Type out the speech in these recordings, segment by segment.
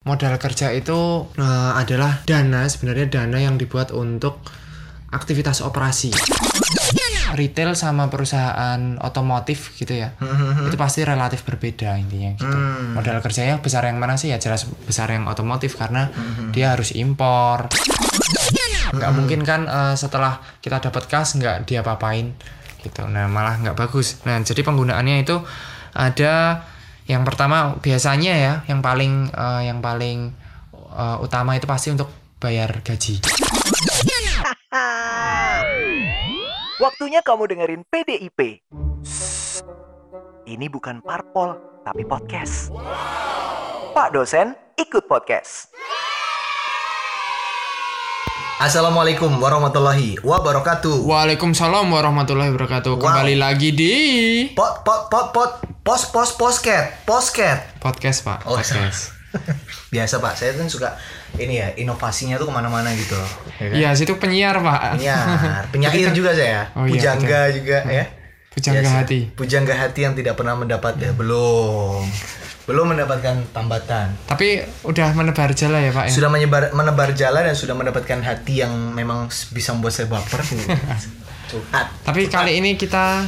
Modal kerja itu eh, adalah dana sebenarnya dana yang dibuat untuk aktivitas operasi. Retail sama perusahaan otomotif gitu ya. Itu pasti relatif berbeda intinya gitu. Hmm. Modal kerjanya besar yang mana sih? Ya jelas besar yang otomotif karena dia harus impor. Nggak mungkin kan eh, setelah kita dapat kas nggak dia papain gitu. Nah, malah nggak bagus. Nah, jadi penggunaannya itu ada yang pertama biasanya ya yang paling eh, yang paling eh, utama itu pasti untuk bayar gaji. Waktunya kamu dengerin PDIP. Ini bukan parpol, tapi podcast. Pak dosen, ikut podcast. Assalamualaikum warahmatullahi wabarakatuh. Waalaikumsalam warahmatullahi wabarakatuh. Kembali lagi di Pot pot pot pot pos pos posket posket. podcast Pak. Oh, podcast. Biasa pak, saya kan suka ini ya inovasinya tuh ke mana-mana gitu. Ya kan? Iya, situ penyiar Pak. Penyiar, penyair juga saya. Oh, iya, Pujangga juga ya. Pujangga Biasa. hati. Pujangga hati yang tidak pernah mendapat ya belum belum mendapatkan tambatan. Tapi udah menebar jala ya Pak ya. Sudah menyebar menebar jalan dan sudah mendapatkan hati yang memang bisa membuat saya baper. Tapi kali ini kita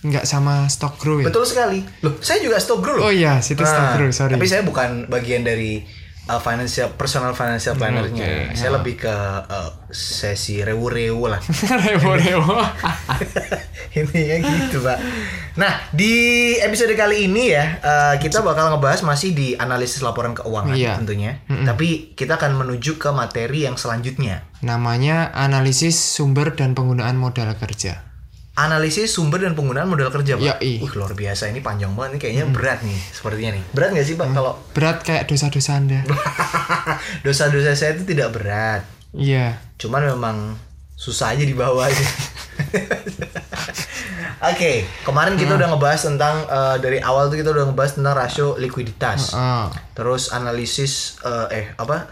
nggak sama stock grow ya. Betul sekali. Loh, saya juga stock grow loh. Oh iya, situ stock grow, sorry. Tapi saya bukan bagian dari uh, financial personal financial plannernya. Oke, saya ya. lebih ke uh, sesi rewu-rewu lah. Rewo-rewo. Intinya gitu, Pak. Nah, di episode kali ini ya, uh, kita bakal ngebahas masih di analisis laporan keuangan Iya. tentunya. Tapi kita akan menuju ke materi yang selanjutnya. Namanya analisis sumber dan penggunaan modal kerja. Analisis sumber dan penggunaan modal kerja, Pak. Yoi. Wih, luar biasa. Ini panjang banget nih. Kayaknya berat nih, sepertinya nih. Berat nggak sih, Pak, kalau Berat kayak dosa-dosa Anda. dosa-dosa saya itu tidak berat Iya. cuman memang susah aja dibawa aja Oke, kemarin kita udah ngebahas tentang eh, dari awal tuh kita udah ngebahas tentang rasio likuiditas. Ah. Terus analisis eh, eh apa?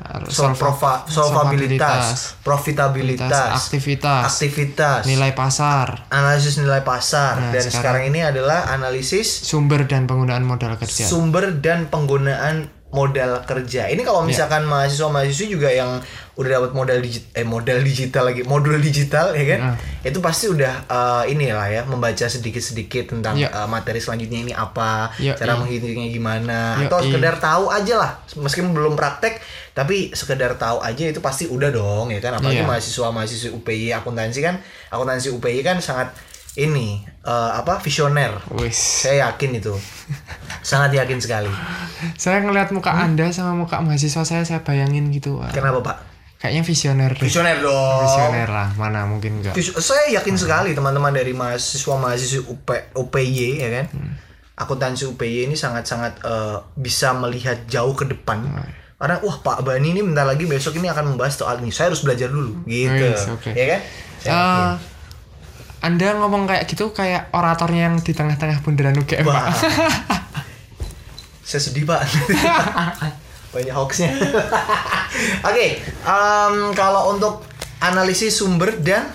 Solvabilitas, profitabilitas, aktivitas, aktivitas, nilai pasar, analisis nilai pasar Nah, dan sekarang, sekarang- ini adalah analisis sumber dan penggunaan modal kerja. sumber dan penggunaan modal kerja. Ini kalau Ya. misalkan mahasiswa-mahasiswa juga yang udah dapat modal digit eh modal digital lagi, modul digital ya kan? Ah. Itu pasti udah eh, inilah ya membaca sedikit-sedikit tentang Ya. eh, materi selanjutnya ini apa, Ya, cara iya. menghitungnya gimana Ya, atau iya. sekedar tahu aja lah. Meskipun belum praktek tapi sekedar tahu aja itu pasti udah dong ya kan apalagi Iya. mahasiswa-mahasiswa UPI akuntansi kan akuntansi UPI kan sangat ini eh, apa visioner. Wis. Saya yakin itu. Sangat yakin sekali. Saya ngelihat muka Anda sama muka mahasiswa saya saya bayangin gitu. Wah, Kenapa Pak? Kayaknya visioner deh. Visioner dong. Visioner lah, mana mungkin enggak. Vis- Saya yakin sekali teman-teman dari mahasiswa mahasiswa UP, UPY ya kan. Akuntansi UPY ini sangat-sangat eh, bisa melihat jauh ke depan. Karena wah Pak Bani ini bentar lagi besok ini akan membahas soal ini. Saya harus belajar dulu gitu. Yes, oke. Ya kan? Saya yakin. Anda ngomong kayak gitu kayak oratornya yang di tengah-tengah bundaran UGM, Pak. Saya sedih Pak. Banyak hoaxnya. Oke, em, kalau untuk analisis sumber dan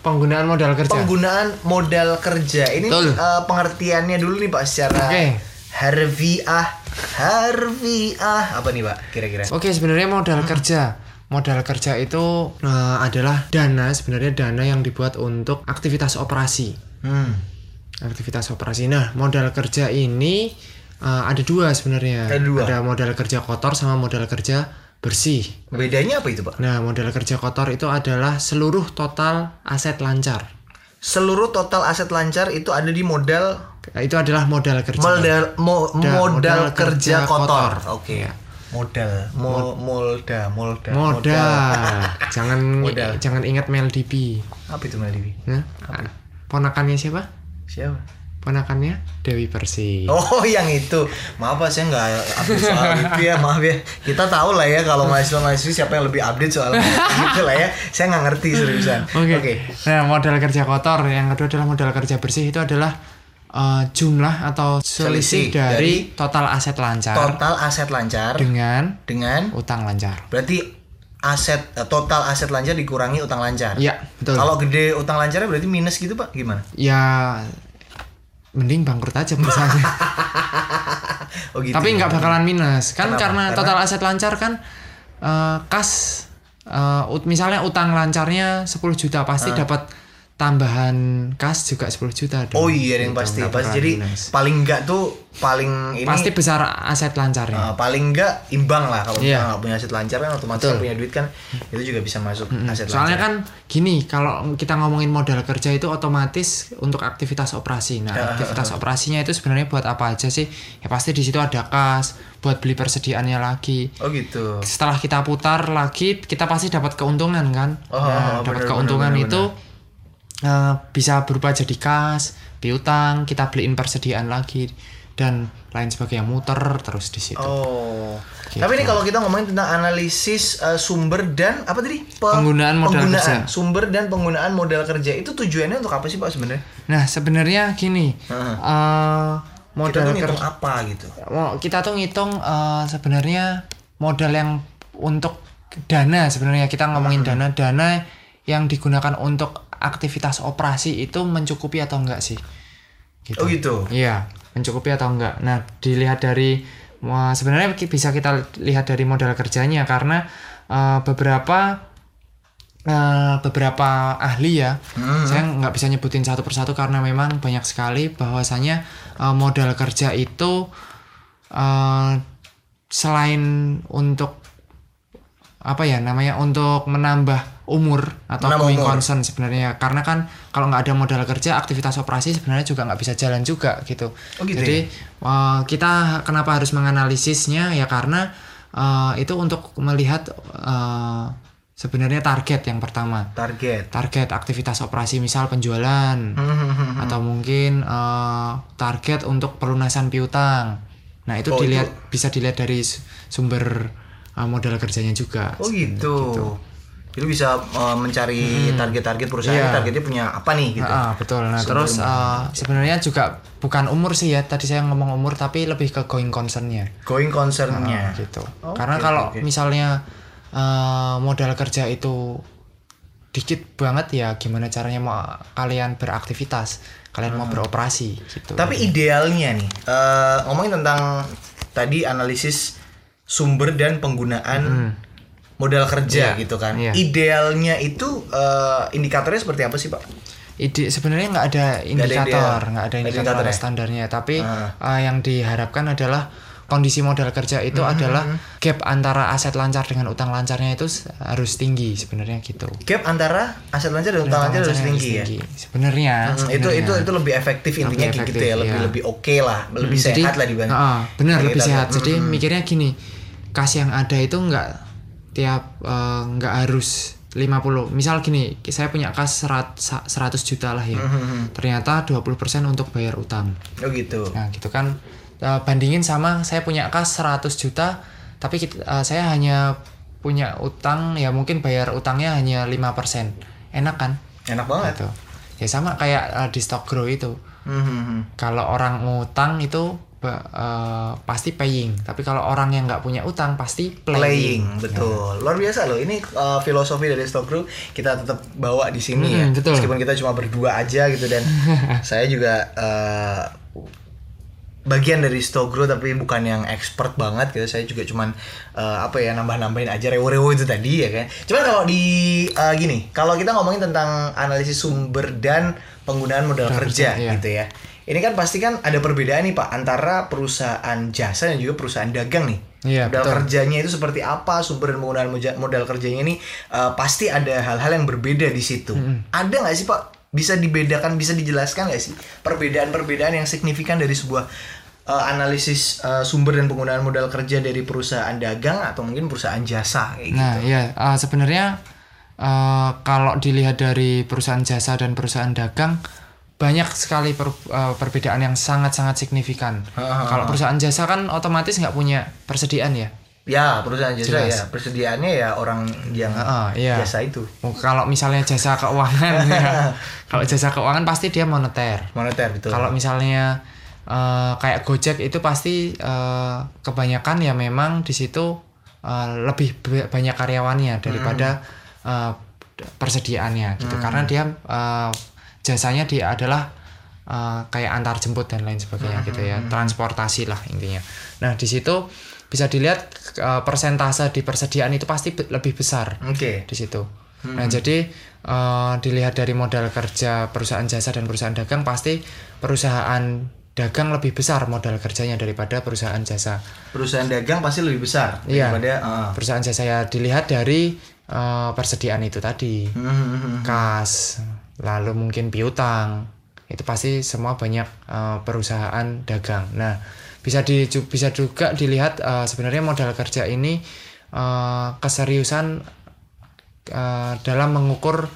Penggunaan modal kerja. penggunaan modal kerja ini Betul. eh, pengertiannya dulu nih pak secara Oke. harfiah harfiah apa nih pak kira-kira Oke, sebenarnya modal kerja. Modal kerja itu eh, adalah dana, sebenarnya dana yang dibuat untuk aktivitas operasi. hmm. Aktivitas operasi. Nah, modal kerja ini eh, ada dua sebenarnya. Ada dua. modal kerja kotor sama modal kerja bersih. bedanya apa itu pak Nah, modal kerja kotor itu adalah seluruh total aset lancar. seluruh total aset lancar itu ada di modal Itu adalah modal kerja. modal mo- Da- modal, modal kerja, kerja kotor, kotor. oke Iya. Modal. Mo molda molda. Modal. jangan Modal. jangan ingat Mel DP. apa itu Meliwi Nah, ponakannya siapa? siapa? Ponakannya Dewi Persik. Oh yang itu. Maaf Pak saya nggak update soal itu ya Maaf ya. Kita tahu lah ya Kalau mahasiswa-mahasiswa siapa yang lebih update soal itu lah ya. Saya nggak ngerti seriusan. Oke. Nah, modal kerja kotor. Yang kedua adalah modal kerja bersih. Itu adalah eh, jumlah atau Selisih selisih dari, dari total aset lancar Total aset lancar dengan Dengan utang lancar. Berarti aset eh, total aset lancar dikurangi utang lancar Iya, betul. Kalau gede utang lancarnya berarti minus gitu Pak Gimana? ya mending bangkrut aja perusahaannya. Oh gitu. Tapi ya. nggak bakalan minus kan Kenapa? karena Karena- total aset lancar kan eh, kas ut- misalnya utang lancarnya 10 juta pasti dapat tambahan kas juga 10 juta dong. Ah. Oh iya yang Gitu, pasti bakalan jadi minus. paling enggak tuh paling ini pasti besar aset lancarnya. uh, paling enggak imbang lah kalau kita nggak punya aset lancar kan otomatis Betul. punya duit kan itu juga bisa masuk aset Soalnya lancar. kan gini, kalau kita ngomongin modal kerja itu otomatis untuk aktivitas operasi. Nah, Ah, aktivitas operasinya itu sebenarnya buat apa aja sih? Ya pasti di situ ada kas, buat beli persediaannya lagi. Oh gitu. Setelah kita putar lagi, kita pasti dapat keuntungan kan? Oh, nah, bener, dapat bener, keuntungan bener, itu eh, bisa berupa jadi kas, piutang, kita beliin persediaan lagi dan lain sebagainya muter terus di situ. Oh. Gitu. Tapi ini kalau kita ngomongin tentang analisis uh, sumber dan apa tadi? Pe- Penggunaan modal kerja. Sumber dan penggunaan modal kerja itu tujuannya untuk apa sih Pak sebenarnya? Nah, sebenarnya gini, Heeh. eh, Kita modal tuh kerja apa gitu? Kita tuh ngitung eh, sebenarnya modal yang untuk dana sebenarnya kita ngomongin dana dana yang digunakan untuk aktivitas operasi itu mencukupi atau enggak sih? Oh gitu. iya mencukupi atau enggak. Nah dilihat dari wah, sebenarnya bisa kita lihat dari modal kerjanya karena eh, beberapa eh, beberapa ahli ya saya nggak bisa nyebutin satu persatu karena memang banyak sekali bahwasanya eh, modal kerja itu eh, selain untuk apa ya namanya untuk menambah umur atau Menambah going umur. concern sebenarnya karena kan kalau nggak ada modal kerja aktivitas operasi sebenarnya juga nggak bisa jalan juga gitu. Oh gitu Jadi eh, kita kenapa harus menganalisisnya ya karena eh, itu untuk melihat eh, sebenarnya target yang pertama Target. target aktivitas operasi misal penjualan Hmm, atau mungkin eh, target untuk pelunasan piutang. Nah itu Oh, dilihat bisa dilihat dari sumber eh, modal kerjanya juga. Oh gitu. Jadi bisa uh, mencari target-target perusahaan Iya. targetnya punya apa nih gitu. Ah, betul. Nah terus eh, sebenarnya juga bukan umur sih ya. Tadi saya ngomong umur tapi lebih ke going concernnya. Going concernnya. gitu. Oke, Karena kalau oke. misalnya eh, modal kerja itu dikit banget ya gimana caranya mau kalian beraktivitas, kalian mau beroperasi gitu. Tapi idealnya nih, eh, ngomongin tentang tadi analisis sumber dan penggunaan modal kerja Iya, gitu kan. iya. Idealnya itu eh, indikatornya seperti apa sih pak? ide sebenarnya nggak ada ada indikator, nggak ada ada indikator ya? standarnya. Tapi Ah. eh, yang diharapkan adalah kondisi modal kerja itu Hmm, adalah gap antara aset lancar dengan utang lancarnya itu harus tinggi sebenarnya gitu. Gap antara aset lancar dan utang lancar harus lancarnya tinggi ya. Sebenarnya, Hmm, itu sebenarnya. itu itu lebih efektif intinya Lebih kayak gitu efektif, ya, lebih iya. lebih oke lah, lebih Hmm, sehat lah dibanding. Heeh, benar lebih sehat. lihat. Jadi Hmm, mikirnya gini, kas yang ada itu nggak tiap eh, nggak harus 50. Misal gini, saya punya kas serat- sa- 100 juta lah ya. Hmm, Ternyata 20% untuk bayar utang. Oh gitu. Nah, gitu kan Eh, bandingin sama saya punya kas 100 juta tapi kita- eh, saya hanya punya utang ya mungkin bayar utangnya hanya 5%. Enak kan? Enak banget. Gitu. Ya sama kayak eh, di stock grow itu Hmm, hmm, hmm. kalau orang ngutang itu eh, pasti paying tapi kalau orang yang nggak punya utang pasti playing, Playing, betul. Luar biasa loh. Ini uh, filosofi dari Stock Group kita tetap bawa di sini ya. Mm, betul. Meskipun kita cuma berdua aja gitu dan saya juga uh, bagian dari Stock Group tapi bukan yang expert banget gitu. Saya juga cuman uh, apa ya nambah-nambahin aja rewo-rewo itu tadi ya kan. Cuman kalau di uh, gini, kalau kita ngomongin tentang analisis sumber dan penggunaan modal kerja, iya. gitu ya. Ini kan pasti kan ada perbedaan nih Pak antara perusahaan jasa dan juga perusahaan dagang nih. Iya, modal betul. kerjanya itu seperti apa sumber dan penggunaan modal kerjanya ini uh, pasti ada hal-hal yang berbeda di situ. Ada nggak sih pak? Bisa dibedakan bisa dijelaskan nggak sih perbedaan-perbedaan yang signifikan dari sebuah uh, analisis uh, sumber dan penggunaan modal kerja dari perusahaan dagang atau mungkin perusahaan jasa kayak gitu? Nah, iya. Eh, sebenarnya eh, kalau dilihat dari perusahaan jasa dan perusahaan dagang banyak sekali per- eh, perbedaan yang sangat-sangat signifikan. Ha, Kalau perusahaan jasa kan otomatis nggak punya persediaan ya. ya perusahaan jasa Jelas. ya persediaannya ya orang yang Ha, iya. jasa itu Oh, Kalau misalnya jasa keuangan ya. Kalau jasa keuangan pasti dia moneter. moneter betul Kalau misalnya eh, kayak Gojek itu pasti eh, kebanyakan ya memang di situ eh, lebih ba- banyak karyawannya daripada eh, persediaannya gitu. Karena dia eh, jasanya dia adalah eh, kayak antar jemput dan lain sebagainya gitu ya transportasi lah intinya nah di situ bisa dilihat eh, persentase di persediaan itu pasti be- lebih besar Oke. di situ. Nah, jadi eh, dilihat dari modal kerja perusahaan jasa dan perusahaan dagang pasti perusahaan dagang lebih besar modal kerjanya daripada perusahaan jasa. Perusahaan dagang pasti lebih besar Iya. daripada uh, Perusahaan jasa ya dilihat dari eh, persediaan itu tadi. hmm, Kas, lalu mungkin piutang. Itu pasti semua banyak eh, perusahaan dagang. Nah, bisa di bisa juga dilihat eh, sebenarnya modal kerja ini eh, keseriusan eh, dalam mengukur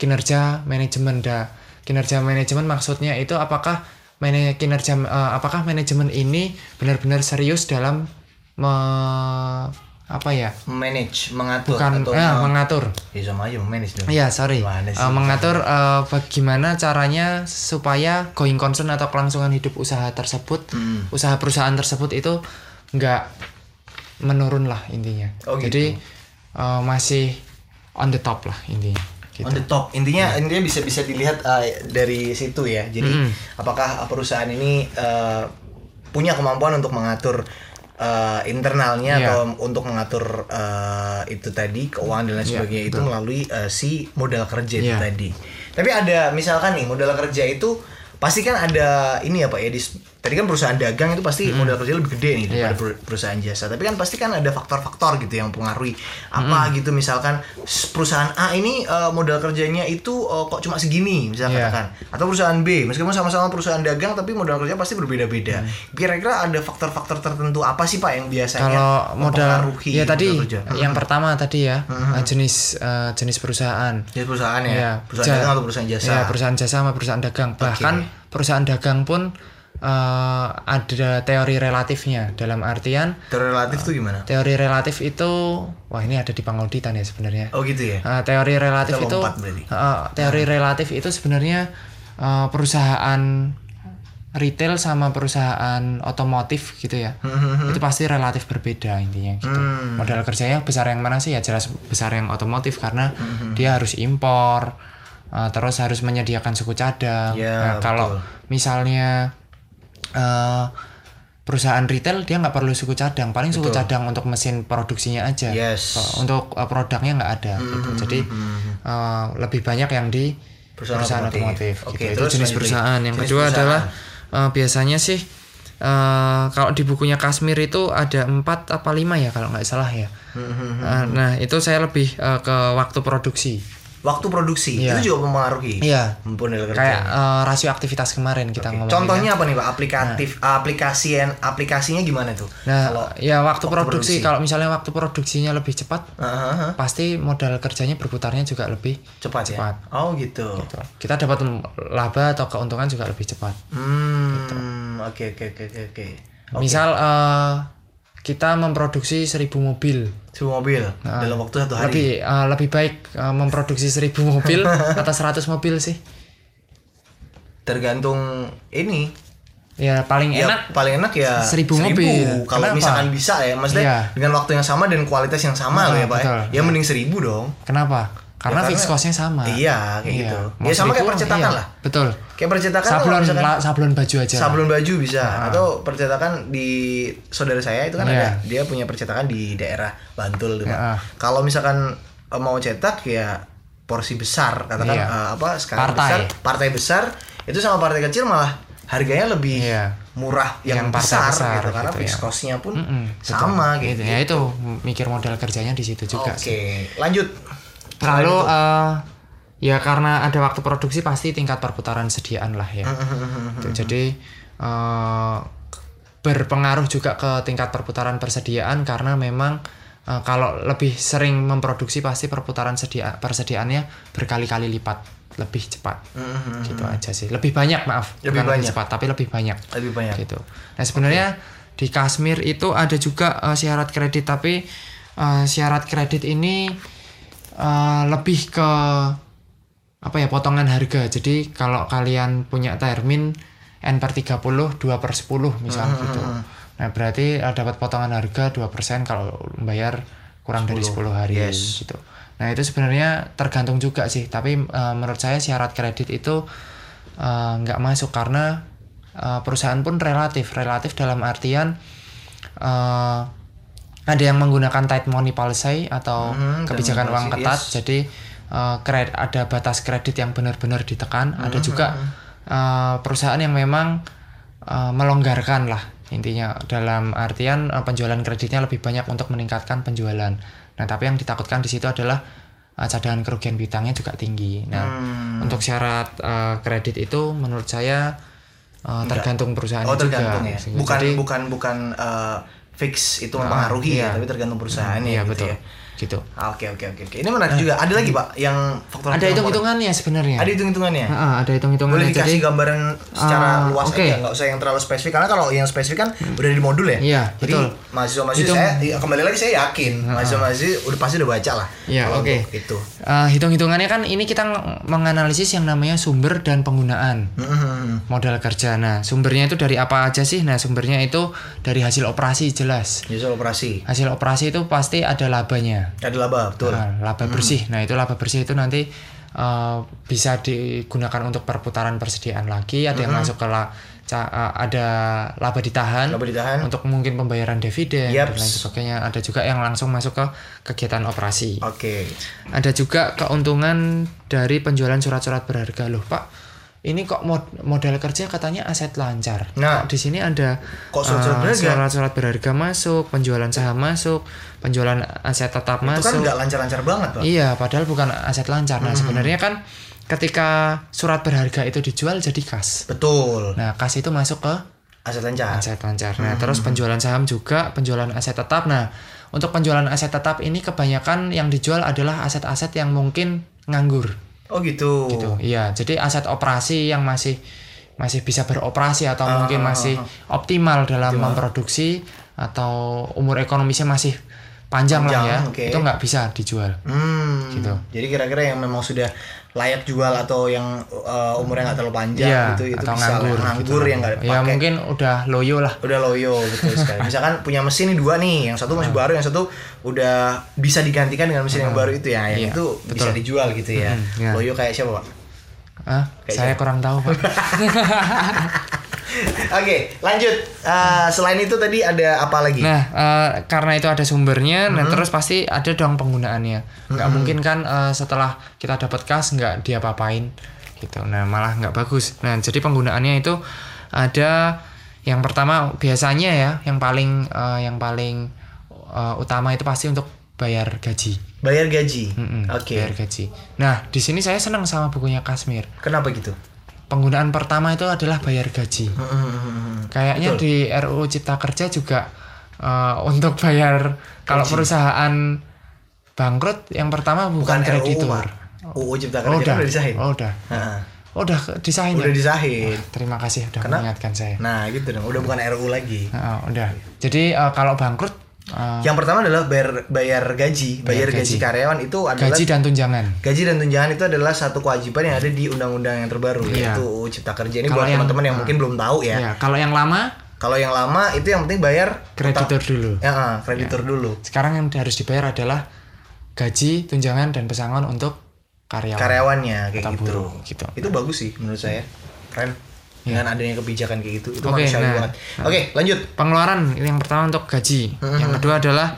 kinerja manajemen da kinerja manajemen maksudnya itu apakah mana kinerja eh, apakah manajemen ini benar-benar serius dalam apa ya manage, mengatur bukan atau me- mengatur Ya, sama aja manage dong. Iya, sorry. Eh, mengatur eh, bagaimana caranya supaya going concern atau kelangsungan hidup usaha tersebut, Hmm. usaha perusahaan tersebut itu nggak menurun lah intinya. Oh, gitu. Jadi eh, masih on the top lah intinya. Gitu. On the top. Intinya Iya. intinya bisa bisa dilihat uh, dari situ ya. Jadi apakah perusahaan ini uh, punya kemampuan untuk mengatur uh, internalnya Iya. atau untuk mengatur uh, itu tadi keuangan dan lain Iya, sebagainya itu melalui uh, si modal kerja itu Iya. tadi. Tapi ada misalkan nih modal kerja itu pasti kan ada ini ya Pak ya di, tadi kan perusahaan dagang itu pasti modal kerja lebih gede nih daripada Iya. per- perusahaan jasa. Tapi kan pasti kan ada faktor-faktor gitu yang mempengaruhi apa gitu misalkan perusahaan A ini uh, modal kerjanya itu uh, kok cuma segini misalnya Iya. katakan atau perusahaan B meskipun sama-sama perusahaan dagang tapi modal kerja pasti berbeda-beda. Kira-kira ada faktor-faktor tertentu apa sih Pak yang biasanya Kalau modal mempengaruhi ya tadi modal kerja? yang pertama tadi ya eh, jenis eh, jenis perusahaan. Jenis perusahaan ya, Iya, perusahaan ja- dagang atau perusahaan jasa. Iya, perusahaan jasa sama perusahaan dagang. Bahkan perusahaan dagang pun eh, ada teori relatifnya dalam artian Terrelatif tuh gimana? teori relatif itu wah ini ada di pangauditan ya sebenarnya. Oh gitu ya. Eh, teori relatif itu eh, teori relatif itu sebenarnya eh, perusahaan retail sama perusahaan otomotif gitu ya. Hmm, itu pasti relatif berbeda intinya gitu. Modal kerjanya besar yang mana sih ya jelas besar yang otomotif karena Hmm, dia harus impor eh, terus harus menyediakan suku cadang. Ya, nah, kalau betul. misalnya eh, perusahaan retail dia nggak perlu suku cadang, paling suku cadang untuk mesin produksinya aja. Yes. Hmm, Eh, Untuk eh, produknya nggak ada gitu. Jadi eh, lebih banyak yang di Perusahaan perusahaan, otomotif. otomotif. Oke, gitu. terus Itu jenis perusahaan. Yang Jenis kedua perusahaan. adalah eh, biasanya sih eh, kalau di bukunya Kasmir itu ada empat apa lima ya kalau nggak salah ya. Hmm, Eh, nah itu saya lebih eh, ke waktu produksi. Waktu produksi Iya. itu juga mempengaruhi. Iya. Modal kerja. Kayak eh, rasio aktivitas kemarin kita ngomongin. Contohnya apa nih Pak? Aplikatif aplikasian aplikasinya gimana tuh? Nah, Kalau ya waktu, waktu produksi, produksi. kalau misalnya waktu produksinya lebih cepat, Heeh, pasti modal kerjanya berputarnya juga lebih cepat, Cepat. ya. Oh gitu. gitu. Kita dapat laba atau keuntungan juga lebih cepat. Hmm, oke oke oke oke oke. Misal eh, kita memproduksi 1000 mobil. Sebuah mobil dalam waktu satu hari. Lebih eh, lebih baik eh, memproduksi 1000 mobil atau 100 mobil sih. Tergantung ini. Ya paling Ya enak paling enak ya Seribu mobil. Kalau Kenapa? misalkan bisa ya, maksudnya Iya. dengan waktu yang sama dan kualitas yang sama Ah, loh ya Pak. ya. betul. Ya mending seribu dong. Kenapa? Karena, Ya, fixed karena- cost-nya sama. Iya, kayak Iya. gitu. Ya sama kayak 1000, percetakan iya. lah. Betul. Kayak percetakan Sablon misalkan la- sablon baju aja. sablon baju bisa atau percetakan di saudara saya itu kan Iya. ada dia punya percetakan di daerah Bantul gitu. Kalau misalkan eh, mau cetak ya porsi besar katakan Iya. eh, apa sekarang Partai. besar partai besar itu sama partai kecil malah harganya lebih Iya. murah yang, Yang besar, besar gitu karena gitu fixed ya. cost-nya pun Mm-mm, betul. sama gitu. Ya itu mikir modal kerjanya di situ juga Oke, lanjut. Lalu eh, ya karena ada waktu produksi pasti tingkat perputaran sediaan lah ya. Mm-hmm. Gitu. Jadi eh, berpengaruh juga ke tingkat perputaran persediaan karena memang eh, kalau lebih sering memproduksi pasti perputaran sedia persediaannya berkali-kali lipat lebih cepat. Gitu aja sih. Lebih banyak maaf. Mm-hmm. Lebih Bukan banyak. cepat tapi lebih banyak. Lebih banyak. Gitu. Nah sebenarnya di Kashmir itu ada juga eh, syarat kredit tapi eh, syarat kredit ini eh, lebih ke apa ya potongan harga. Jadi kalau kalian punya termin N per 30 2 per 10 misal gitu. Nah berarti eh, dapat potongan harga 2% kalau bayar kurang dari 10 hari yes. gitu. Nah itu sebenarnya tergantung juga sih. Tapi eh, menurut saya syarat kredit itu nggak masuk karena eh, perusahaan pun relatif relatif dalam artian eh, ada yang menggunakan tight money policy atau Hmm, kebijakan tight money uang policy, ketat yes. jadi eh, kred- ada batas kredit yang benar-benar ditekan ada Hmm, juga eh, perusahaan yang memang eh, melonggarkan lah intinya dalam artian eh, penjualan kreditnya lebih banyak untuk meningkatkan penjualan nah tapi yang ditakutkan di situ adalah eh, cadangan kerugian piutangnya juga tinggi nah Hmm. untuk syarat eh, kredit itu menurut saya eh, tergantung perusahaan Oh juga tergantung ya. Gitu. Bukan Jadi- bukan bukan eh, fix itu mempengaruhi iya. ya, tapi tergantung perusahaan iya ya gitu betul ya. Gitu Ah, Oke oke oke oke. Ini menarik juga. Ada lagi pak yang faktor ada yang hitung-hitungannya sebenarnya Ada hitung-hitungannya. Ah, ada hitung-hitungannya Boleh dikasih jadi gambaran secara Ah, luas oke. aja, nggak usah yang terlalu spesifik. Karena kalau yang spesifik kan udah di modul ya. Iya, Jadi betul. mahasiswa-mahasiswa Hitung- saya ya, kembali lagi saya yakin mahasiswa-mahasiswa udah pasti udah baca lah. Iya, oke. untuk Itu. Eh, hitung-hitungannya kan ini kita ng- menganalisis yang namanya sumber dan penggunaan Hmm, modal kerja. Nah, sumbernya itu dari apa aja sih? Nah, sumbernya itu dari hasil operasi jelas. Soal operasi. Hasil operasi itu pasti ada labanya. Ada laba betul. Nah, laba bersih. Nah, itu laba bersih itu nanti eh, bisa digunakan untuk perputaran persediaan lagi. Ada yang masuk ke la- ca- eh, ada laba ditahan. Laba ditahan. untuk mungkin pembayaran dividen Yaps. dan lain sebagainya. Ada juga yang langsung masuk ke kegiatan operasi. Oke. Ada juga keuntungan dari penjualan surat-surat berharga loh, Pak. Ini kok mod- modal kerja katanya aset lancar. Nah. Kok di sini ada Kok surat-surat eh, berharga? surat-surat berharga masuk, penjualan saham masuk, penjualan aset tetap Itu kan masuk. nggak lancar-lancar banget pak. Iya, padahal bukan aset lancar. Nah, sebenarnya kan ketika surat berharga itu dijual jadi kas. Betul. Nah, kas itu masuk ke Aset lancar. aset lancar. Nah, terus penjualan saham juga, penjualan aset tetap. Nah, untuk penjualan aset tetap ini kebanyakan yang dijual adalah aset-aset yang mungkin nganggur. Oh gitu. Gitu. Iya, jadi aset operasi yang masih masih bisa beroperasi atau Ah, mungkin masih optimal dalam memproduksi atau umur ekonomisnya masih panjang, lah Panjang, ya. oke. Itu nggak bisa dijual. Hmm. Gitu. Jadi kira-kira yang memang sudah layak jual atau yang uh, umurnya nggak terlalu panjang Iya, gitu itu atau bisa nganggur, nganggur gitu yang nggak dipakai. Ya mungkin udah loyo lah. udah loyo betul sekali. Misalkan punya mesin nih dua nih, yang satu masih baru, yang satu udah bisa digantikan dengan mesin yang baru itu ya. Yang Iya, itu bisa betul. dijual gitu ya. Hmm, iya. Loyo kayak siapa, Pak? Ah, saya kurang tahu, Pak. Oke, lanjut. Uh, selain itu tadi ada apa lagi? Nah, eh, karena itu ada sumbernya, nah terus pasti ada dong penggunaannya. Nggak mungkin kan eh, setelah kita dapat kas nggak dia papain gitu. Nah, malah nggak bagus. Nah, jadi penggunaannya itu ada yang pertama biasanya ya, yang paling eh, yang paling eh, utama itu pasti untuk bayar gaji. Bayar gaji. Mm-mm, Oke. Bayar gaji. Nah, di sini saya senang sama bukunya Kasmir. Kenapa gitu? Penggunaan pertama itu adalah bayar gaji. Hmm, Kayaknya di RUU Cipta Kerja juga eh, untuk bayar kalau perusahaan bangkrut yang pertama bukan, Bukan kreditur. RUU, Cipta Oh, Kerja udah. kan udah disahin. Oh, udah. Nah, Oh, udah disahin udah ya? disahin. Terima kasih udah Karena- mengingatkan saya. Nah, gitu dong. Udah bukan RUU lagi. Nah, udah. Jadi eh, kalau bangkrut eh, Yang pertama adalah bayar bayar gaji, bayar, Bayar gaji. gaji. karyawan itu adalah gaji dan tunjangan. gaji dan tunjangan itu adalah satu kewajiban yang ada di undang-undang yang terbaru Iya. yaitu UU Cipta Kerja. Ini Kalau buat teman-teman yang mungkin belum tahu ya. Ya, kalau yang lama Kalau yang lama itu yang penting bayar kreditur utang- dulu. Ya, ah, kreditur dulu. Sekarang yang harus dibayar adalah gaji, tunjangan dan pesangon untuk karyawan. Karyawannya kayak gitu. buruh, gitu. Itu bagus sih menurut saya. Keren. Dengan adanya kebijakan kayak gitu. Itu Oke, manusiawi nah. banget. Oke, lanjut. Pengeluaran yang pertama untuk gaji, yang kedua adalah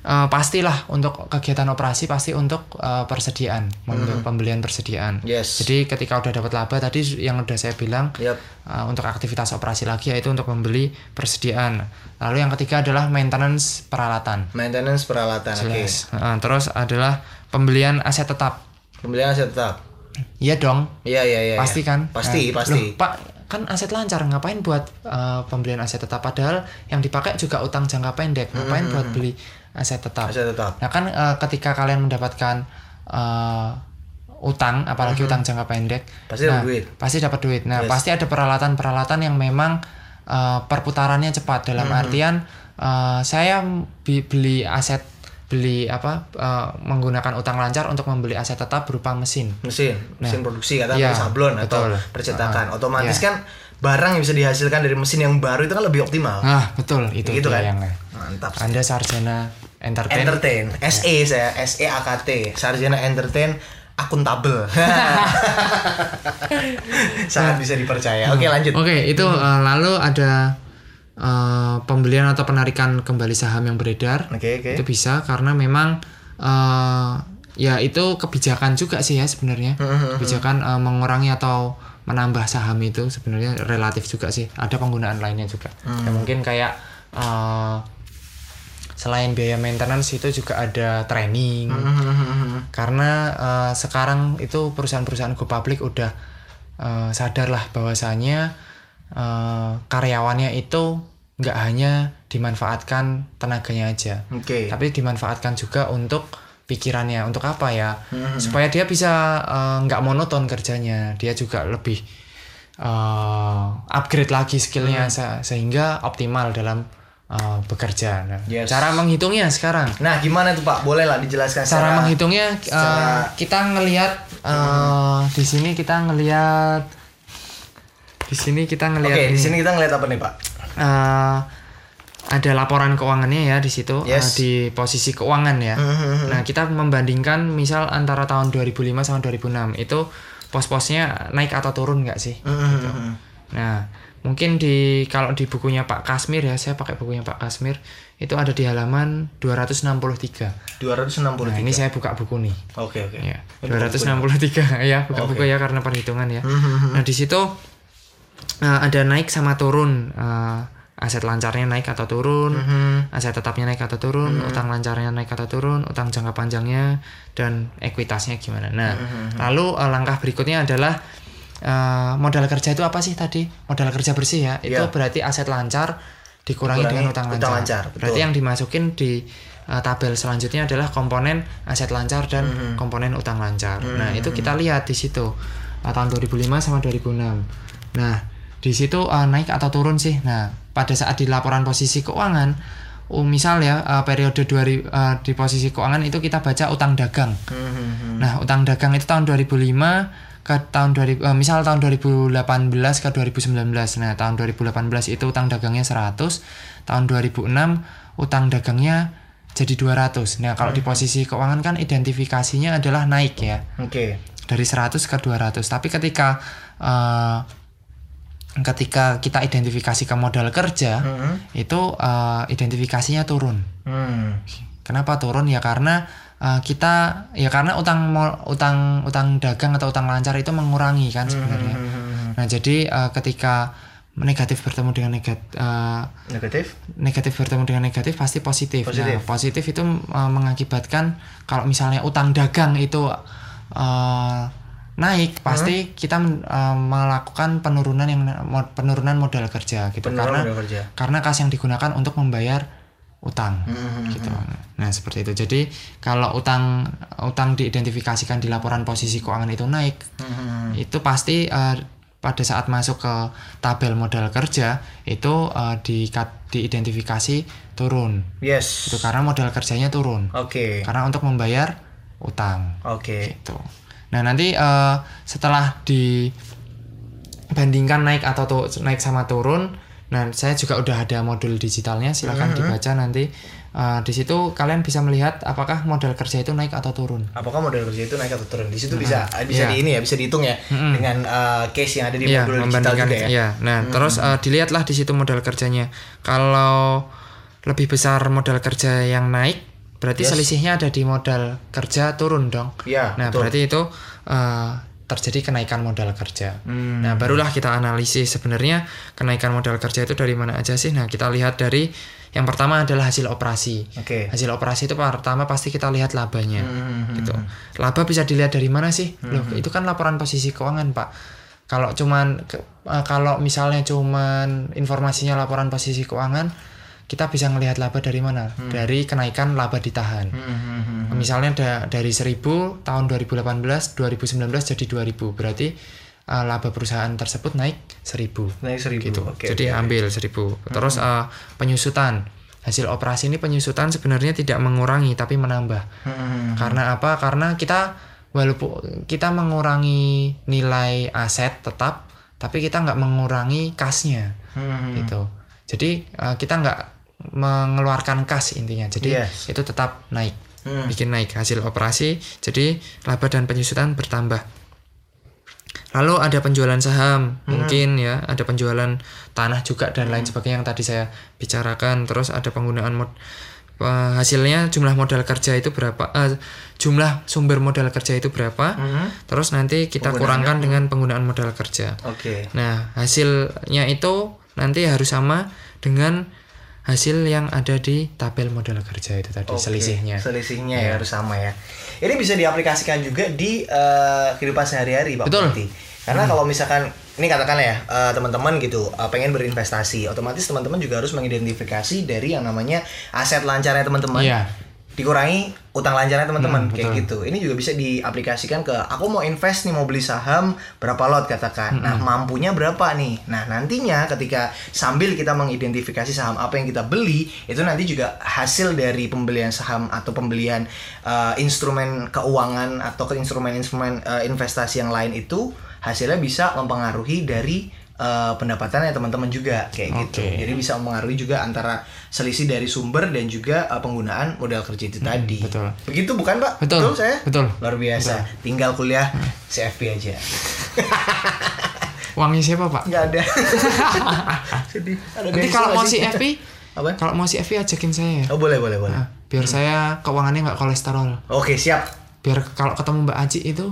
eh, pastilah untuk kegiatan operasi pasti untuk eh, persediaan, untuk pembelian persediaan. Yes. Jadi ketika udah dapat laba tadi yang udah saya bilang Yap. eh, untuk aktivitas operasi lagi yaitu untuk membeli persediaan. Lalu yang ketiga adalah maintenance peralatan. Maintenance peralatan. Oke. Jelas. Eh, terus adalah pembelian aset tetap. Pembelian aset tetap. Iya dong. Iya, iya, iya. pasti iya. kan? Pasti, Nah, pasti. loh, Pak, kan aset lancar ngapain buat eh, pembelian aset tetap padahal yang dipakai juga utang jangka pendek. Ngapain buat beli aset tetap? Aset tetap. Nah, kan eh, ketika kalian mendapatkan eh, utang, apalagi utang jangka pendek, Pasti nah, dapat duit. Pasti dapat duit. Nah, Yes. pasti ada peralatan-peralatan yang memang eh, perputarannya cepat dalam artian eh, saya beli aset beli apa eh, menggunakan utang lancar untuk membeli aset tetap berupa mesin. mesin mesin produksi kata iya, sablon atau betul. percetakan Ah, otomatis iya. kan barang yang bisa dihasilkan dari mesin yang baru itu kan lebih optimal Nah, betul itu gitu kan yang mantap Anda sarjana entertain. entertain SE saya SE AKT sarjana entertain akuntabel. Sangat bisa dipercaya. Oke, lanjut. Oke, itu eh, lalu ada eh, pembelian atau penarikan kembali saham yang beredar. Oke, oke. Itu bisa karena memang eh, ya itu kebijakan juga sih ya sebenarnya. Kebijakan eh, mengurangi atau menambah saham itu sebenarnya relatif juga sih. Ada penggunaan lainnya juga. Ya, mungkin kayak eh, selain biaya maintenance itu juga ada training. Karena eh, sekarang itu perusahaan-perusahaan go public udah eh, sadar lah bahwasanya eh, karyawannya itu nggak hanya dimanfaatkan tenaganya aja, Oke. tapi dimanfaatkan juga untuk pikirannya. Untuk apa ya? Supaya dia bisa eh, nggak monoton kerjanya, dia juga lebih eh, upgrade lagi skillnya se- sehingga optimal dalam eh, bekerja. Nah, Yes. Cara menghitungnya sekarang Nah, gimana tuh Pak? Boleh lah dijelaskan cara secara- menghitungnya uh, secara- kita ngelihat uh, di sini kita ngelihat di sini kita Oke, ngelihat di ini. sini kita ngeliat apa nih, Pak? Uh, ada laporan keuangannya ya di situ uh, Yes. di posisi keuangan ya. Nah, kita membandingkan misal antara tahun 2005 sama 2006 itu pos-posnya naik atau turun nggak sih? Gitu. Nah, mungkin di kalau di bukunya Pak Kasmir ya, saya pakai bukunya Pak Kasmir itu ada di halaman 263. 263. Nah, ini saya buka buku nih. Oke, oke. Ya, 263 ya, buka buku ya karena perhitungan ya. Nah, di situ uh, ada naik sama turun. uh, aset lancarnya naik atau turun, aset tetapnya naik atau turun, utang lancarnya naik atau turun, utang jangka panjangnya dan ekuitasnya gimana. Nah, lalu uh, langkah berikutnya adalah uh, modal kerja itu apa sih tadi? Modal kerja bersih ya. Itu Iya. berarti aset lancar dikurangi, Dikurangi dengan utang lancar. utang lancar, betul. Berarti yang dimasukin di uh, tabel selanjutnya adalah komponen aset lancar dan komponen utang lancar. Nah, itu kita lihat di situ uh, tahun 2005 sama 2006. Nah, di situ uh, naik atau turun sih. Nah, pada saat di laporan posisi keuangan uh, misal ya uh, periode 2000 uh, di posisi keuangan itu kita baca utang dagang. Nah, utang dagang itu tahun 2005 ke tahun 2000 eh, misal tahun 2018 ke 2019. Nah, tahun 2018 itu utang dagangnya 100, tahun 2006 utang dagangnya jadi 200. Nah, kalau di posisi keuangan kan identifikasinya adalah naik ya. Oke. Dari 100 ke 200. Tapi ketika eh, ketika kita identifikasi ke modal kerja, itu eh, identifikasinya turun. Hmm. Kenapa turun ya karena uh, kita ya karena utang utang utang dagang atau utang lancar itu mengurangi kan sebenarnya. Nah jadi uh, ketika negatif bertemu dengan negatif Negatif? negatif bertemu dengan negatif pasti positif. Positif. Nah positif itu uh, mengakibatkan kalau misalnya utang dagang itu uh, naik pasti kita uh, melakukan penurunan yang penurunan modal kerja gitu Penurunan karena modal kerja. karena kas yang digunakan untuk membayar utang gitu. Nah, seperti itu. Jadi kalau utang utang diidentifikasikan di laporan posisi keuangan itu naik, itu pasti eh, pada saat masuk ke tabel modal kerja itu eh, di diidentifikasi turun. Yes. Itu karena modal kerjanya turun. Oke. Karena untuk membayar utang Oke. gitu. Nah nanti eh, setelah dibandingkan naik atau tu- naik sama turun, nah saya juga udah ada modul digitalnya, silakan dibaca nanti. Eh, di situ kalian bisa melihat apakah modal kerja itu naik atau turun. Apakah modal kerja itu naik atau turun? Di situ bisa bisa Iya. di ini ya, bisa dihitung ya dengan uh, case yang ada di Iya, modul digital juga ya. iya. Nah, terus eh, dilihatlah di situ modal kerjanya. Kalau lebih besar modal kerja yang naik, berarti selisihnya ada di modal kerja turun dong. Iya, Nah, betul. berarti itu eh, terjadi kenaikan modal kerja. Hmm. Nah, barulah kita analisis sebenarnya kenaikan modal kerja itu dari mana aja sih? Nah, kita lihat dari yang pertama adalah hasil operasi. Oke. Hasil operasi itu pertama pasti kita lihat labanya. Hmm, Gitu. Laba bisa dilihat dari mana sih? Loh, itu kan laporan posisi keuangan, Pak. Kalau cuman eh, kalau misalnya cuman informasinya laporan posisi keuangan, kita bisa ngelihat laba dari mana? Dari kenaikan laba ditahan. Hmm, Misalnya da- dari 1000 tahun 2018, 2019 jadi 2000. Berarti uh, laba perusahaan tersebut naik 1000 Naik seribu. gitu. Oke, Jadi oke. ambil 1000. Terus uh, penyusutan. Hasil operasi ini penyusutan sebenarnya tidak mengurangi tapi menambah. Hmm, Karena apa? Karena kita walaupun kita mengurangi nilai aset tetap, tapi kita nggak mengurangi kasnya hmm, gitu. Jadi uh, kita nggak mengeluarkan kas intinya. Jadi Yes. itu tetap naik Hmm. bikin naik hasil operasi jadi laba dan penyusutan bertambah lalu ada penjualan saham Hmm. mungkin ya ada penjualan tanah juga dan lain sebagainya yang tadi saya bicarakan terus ada penggunaan mod eh, hasilnya jumlah modal kerja itu berapa eh, jumlah sumber modal kerja itu berapa Hmm. terus nanti kita kurangkan dengan penggunaan modal kerja Oke. Nah, hasilnya itu nanti harus sama dengan hasil yang ada di tabel modal kerja itu tadi Oke, selisihnya. Selisihnya ya harus sama ya. Ini bisa diaplikasikan juga di eh, kehidupan sehari-hari, Pak Betul. Bukti. Karena kalau misalkan ini katakan ya eh, teman-teman gitu eh, pengen berinvestasi, otomatis teman-teman juga harus mengidentifikasi dari yang namanya aset lancarnya teman-teman. Iya. Dikurangi utang lancarnya teman-teman Hmm, kayak betul. gitu. Ini juga bisa diaplikasikan ke aku mau invest nih mau beli saham berapa lot katakan. Nah, Hmm. mampunya berapa nih? Nah, nantinya ketika sambil kita mengidentifikasi saham apa yang kita beli, itu nanti juga hasil dari pembelian saham atau pembelian uh, instrumen keuangan atau ke instrumen-instrumen uh, investasi yang lain itu hasilnya bisa mempengaruhi dari uh, pendapatannya teman-teman juga kayak gitu. Oke. Jadi bisa mempengaruhi juga antara selisih dari sumber dan juga uh, penggunaan modal kerja itu tadi. Hmm, betul. Begitu bukan, Pak? Betul, saya? betul. Luar biasa. Tinggal kuliah CFP aja. Uangnya siapa, Pak? Nggak ada. Sedih. Ada Nanti beasiswa kalau mau? CFP, Apa? kalau mau CFP ajakin saya ya. Oh, boleh, boleh, boleh. Nah, biar saya keuangannya nggak kolesterol. Oke, siap. Biar kalau ketemu Mbak Aji itu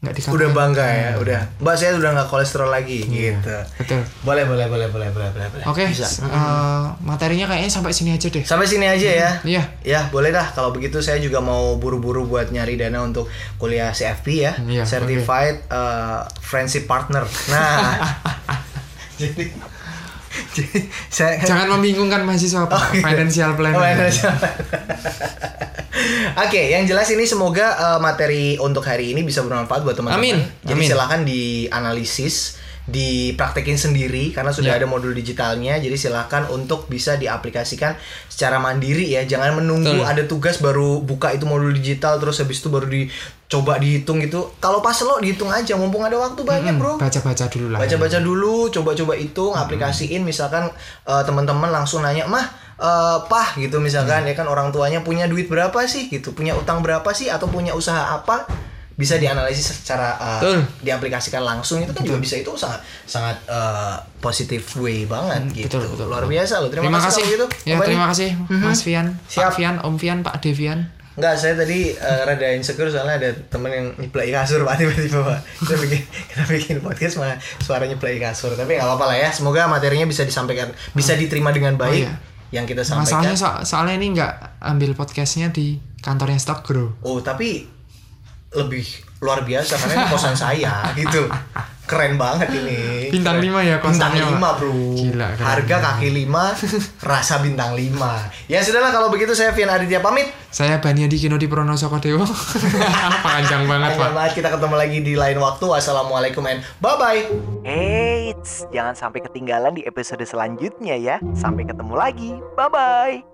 nggak dikatain. Udah bangga ya, udah. Mbak saya udah nggak kolesterol lagi gitu. Betul. Boleh, boleh, boleh, boleh, boleh, boleh. boleh. Oke, Bisa. eh, materinya kayaknya sampai sini aja deh. Sampai sini aja ya. Iya. Ya, boleh dah. Kalau begitu saya juga mau buru-buru buat nyari dana untuk kuliah CFP ya. Iya, Certified uh, Friendship Partner. Nah. jadi jadi saya Jangan membingungkan mahasiswa Pak. iya. Financial planning. Oh, financial Oke, yang jelas ini semoga uh, materi untuk hari ini bisa bermanfaat buat teman-teman. Amin, Jadi amin. silahkan dianalisis, dipraktekin sendiri karena sudah Ya. ada modul digitalnya. Jadi silahkan untuk bisa diaplikasikan secara mandiri ya. Jangan menunggu Betul. ada tugas baru buka itu modul digital terus habis itu baru dicoba dihitung gitu. Kalau pas lo dihitung aja, mumpung ada waktu banyak, Bro. Baca-baca dulu lah. Baca-baca dulu, coba-coba hitung, aplikasiin misalkan eh, teman-teman langsung nanya, "Mah, eh, pah gitu misalkan ya kan orang tuanya punya duit berapa sih gitu, punya utang berapa sih atau punya usaha apa?" bisa dianalisis secara Betul. diaplikasikan langsung itu kan juga bisa itu sangat sangat eh, positif way banget gitu. Hmm, betul, betul, Luar betul. biasa loh. Terima, Terima, kasih, kasih. gitu. Ya, Om terima kasih Mas Fian, Siap. Pak Fian, Om Fian, Pak Devian. Enggak, saya tadi eh, rada insecure soalnya ada temen yang nyeplai kasur pak tiba-tiba pak. Kita bikin kita bikin podcast malah suara nyeplai kasur. Tapi nggak apa-apa lah ya. Semoga materinya bisa disampaikan, bisa diterima dengan baik. iya. Yang kita sampaikan. Masalahnya so- soalnya ini nggak ambil podcastnya di kantornya Stock Grow. Oh tapi lebih luar biasa karena ini kosan saya gitu. Keren banget ini. Bintang Keren. lima ya Bintang kosannya, lima bro. Gila, keren Harga banget. kaki lima, rasa bintang lima. Ya sudahlah kalau begitu saya Fian Aditya pamit. Saya Baniadi Kino di Pronosoko Dewo. Panjang banget, Panjang Pak. banget kita ketemu lagi di lain waktu. Wassalamualaikum and bye bye. Eits, jangan sampai ketinggalan di episode selanjutnya ya. Sampai ketemu lagi. Bye-bye.